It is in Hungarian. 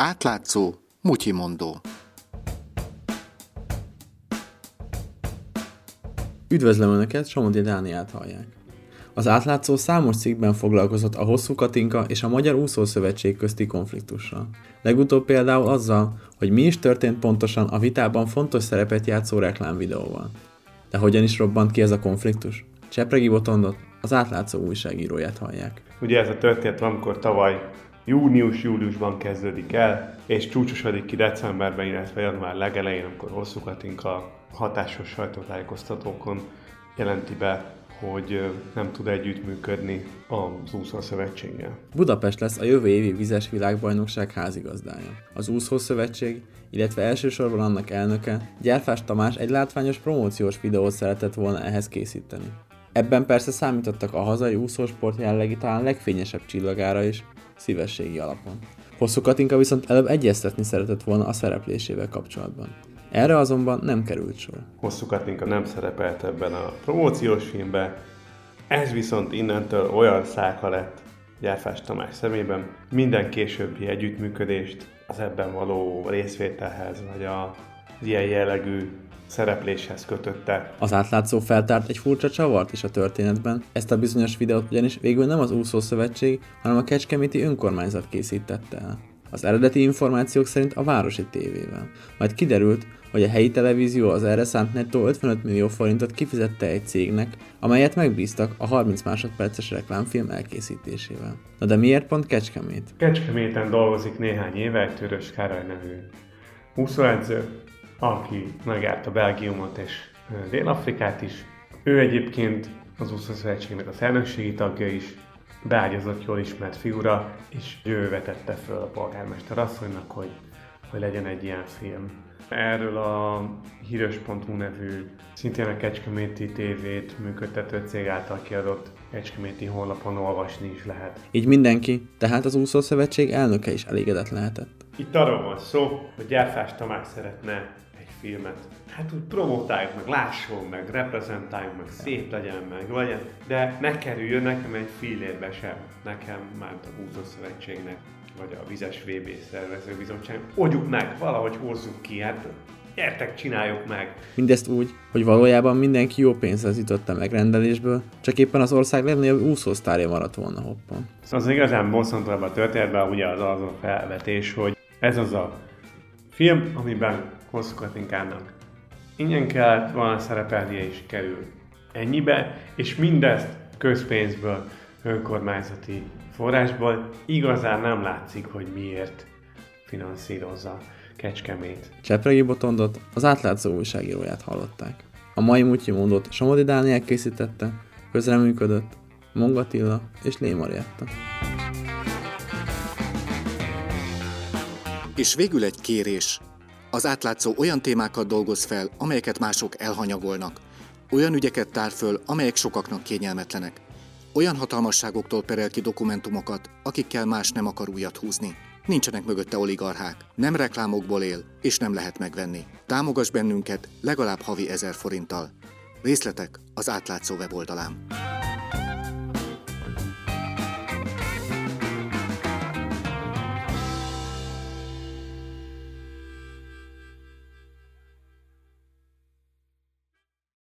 Átlátszó, mutyimondó. Üdvözlöm Önöket, Somodi Dániát hallják. Az átlátszó számos cikkben foglalkozott a Hosszú Katinka és a Magyar Úszószövetség közti konfliktussal. Legutóbb például azzal, hogy mi is történt pontosan a vitában fontos szerepet játszó reklámvideóval. De hogyan is robbant ki ez a konfliktus? Csepregi Botondot, az átlátszó újságíróját hallják. Ugye ez a történet amikor tavaly június-júliusban kezdődik el, és csúcsosodik ki decemberben, illetve január legelején, amikor hosszú Katinka hatásos sajtótájékoztatókon jelenti be, hogy nem tud együttműködni az úszó szövetséggel. Budapest lesz a jövő évi vizes világbajnokság házigazdája. Az úszó szövetség, illetve elsősorban annak elnöke, Gyárfás Tamás egy látványos promóciós videót szeretett volna ehhez készíteni. Ebben persze számítottak a hazai úszósport jellegi talán legfényesebb csillagára is, szívességi alapon. Hosszú Katinka viszont előbb egyeztetni szeretett volna a szereplésével kapcsolatban. Erre azonban nem került sor. Hosszú Katinka nem szerepelt ebben a promóciós filmben, ez viszont innentől olyan száka lett Gyárfás Tamás szemében, minden későbbi együttműködést az ebben való részvételhez, vagy a ilyen jellegű szerepléshez kötötte. Az átlátszó feltárt egy furcsa csavart is a történetben. Ezt a bizonyos videót ugyanis végül nem az úszó szövetség, hanem a Kecskeméti önkormányzat készítette el. Az eredeti információk szerint a városi tévével. Majd kiderült, hogy a helyi televízió az erre szánt nettó 55 millió forintot kifizette egy cégnek, amelyet megbíztak a 30 másodperces reklámfilm elkészítésével. Na de miért pont Kecskemét? Kecskeméten dolgozik néhány éve egy Törös Károly nevű úszóedző, aki megjárta Belgiumot és Dél-Afrikát is. Ő egyébként az úszószövetségnek a elnökségi tagja is, beágyazott, jól ismert figura, és ő vetette föl a polgármester asszonynak, hogy, hogy legyen egy ilyen film. Erről a híres.hu nevű, szintén a Kecskeméti TV-t működtető cég által kiadott Kecskeméti honlapon olvasni is lehet. Így mindenki, tehát az úszószövetség elnöke is elégedett lehetett. Itt arról van szó, hogy Gyárfás Tamás szeretne filmet. Hát úgy promotáljuk meg, lásson meg, reprezentáljuk meg, szép legyen meg, legyen, de ne kerüljön nekem egy fillérbe sem, nekem már a úszószövetségnek vagy a Vizes VB szervezőbizottság. Oldjuk meg, valahogy hozzuk ki, hát gyertek, csináljuk meg. Mindezt úgy, hogy valójában mindenki jó pénzhez jutott a megrendelésből, csak éppen az ország legnagyobb úszósztárja maradt volna hoppon. Szóval az igazán bosszantóbb a történetben ugye az az a felvetés, hogy ez az a film, amiben Hosszú Katinkának ingyen kellett volna szerepelnie is kerül ennyibe, és mindezt közpénzből, önkormányzati forrásból igazán nem látszik, hogy miért finanszírozza Kecskemét. Csepregi Botondot, az átlátszó újságíróját hallották. A mai Mutyi mondott Somodi Dániel készítette, közreműködött Mongatilla és Lé Marietta. És végül egy kérés. Az átlátszó olyan témákat dolgoz fel, amelyeket mások elhanyagolnak. Olyan ügyeket tár föl, amelyek sokaknak kényelmetlenek. Olyan hatalmasságoktól perel ki dokumentumokat, akikkel más nem akar újat húzni. Nincsenek mögötte oligarchák, nem reklámokból él, és nem lehet megvenni. Támogass bennünket legalább havi ezer forinttal. Részletek az átlátszó weboldalán.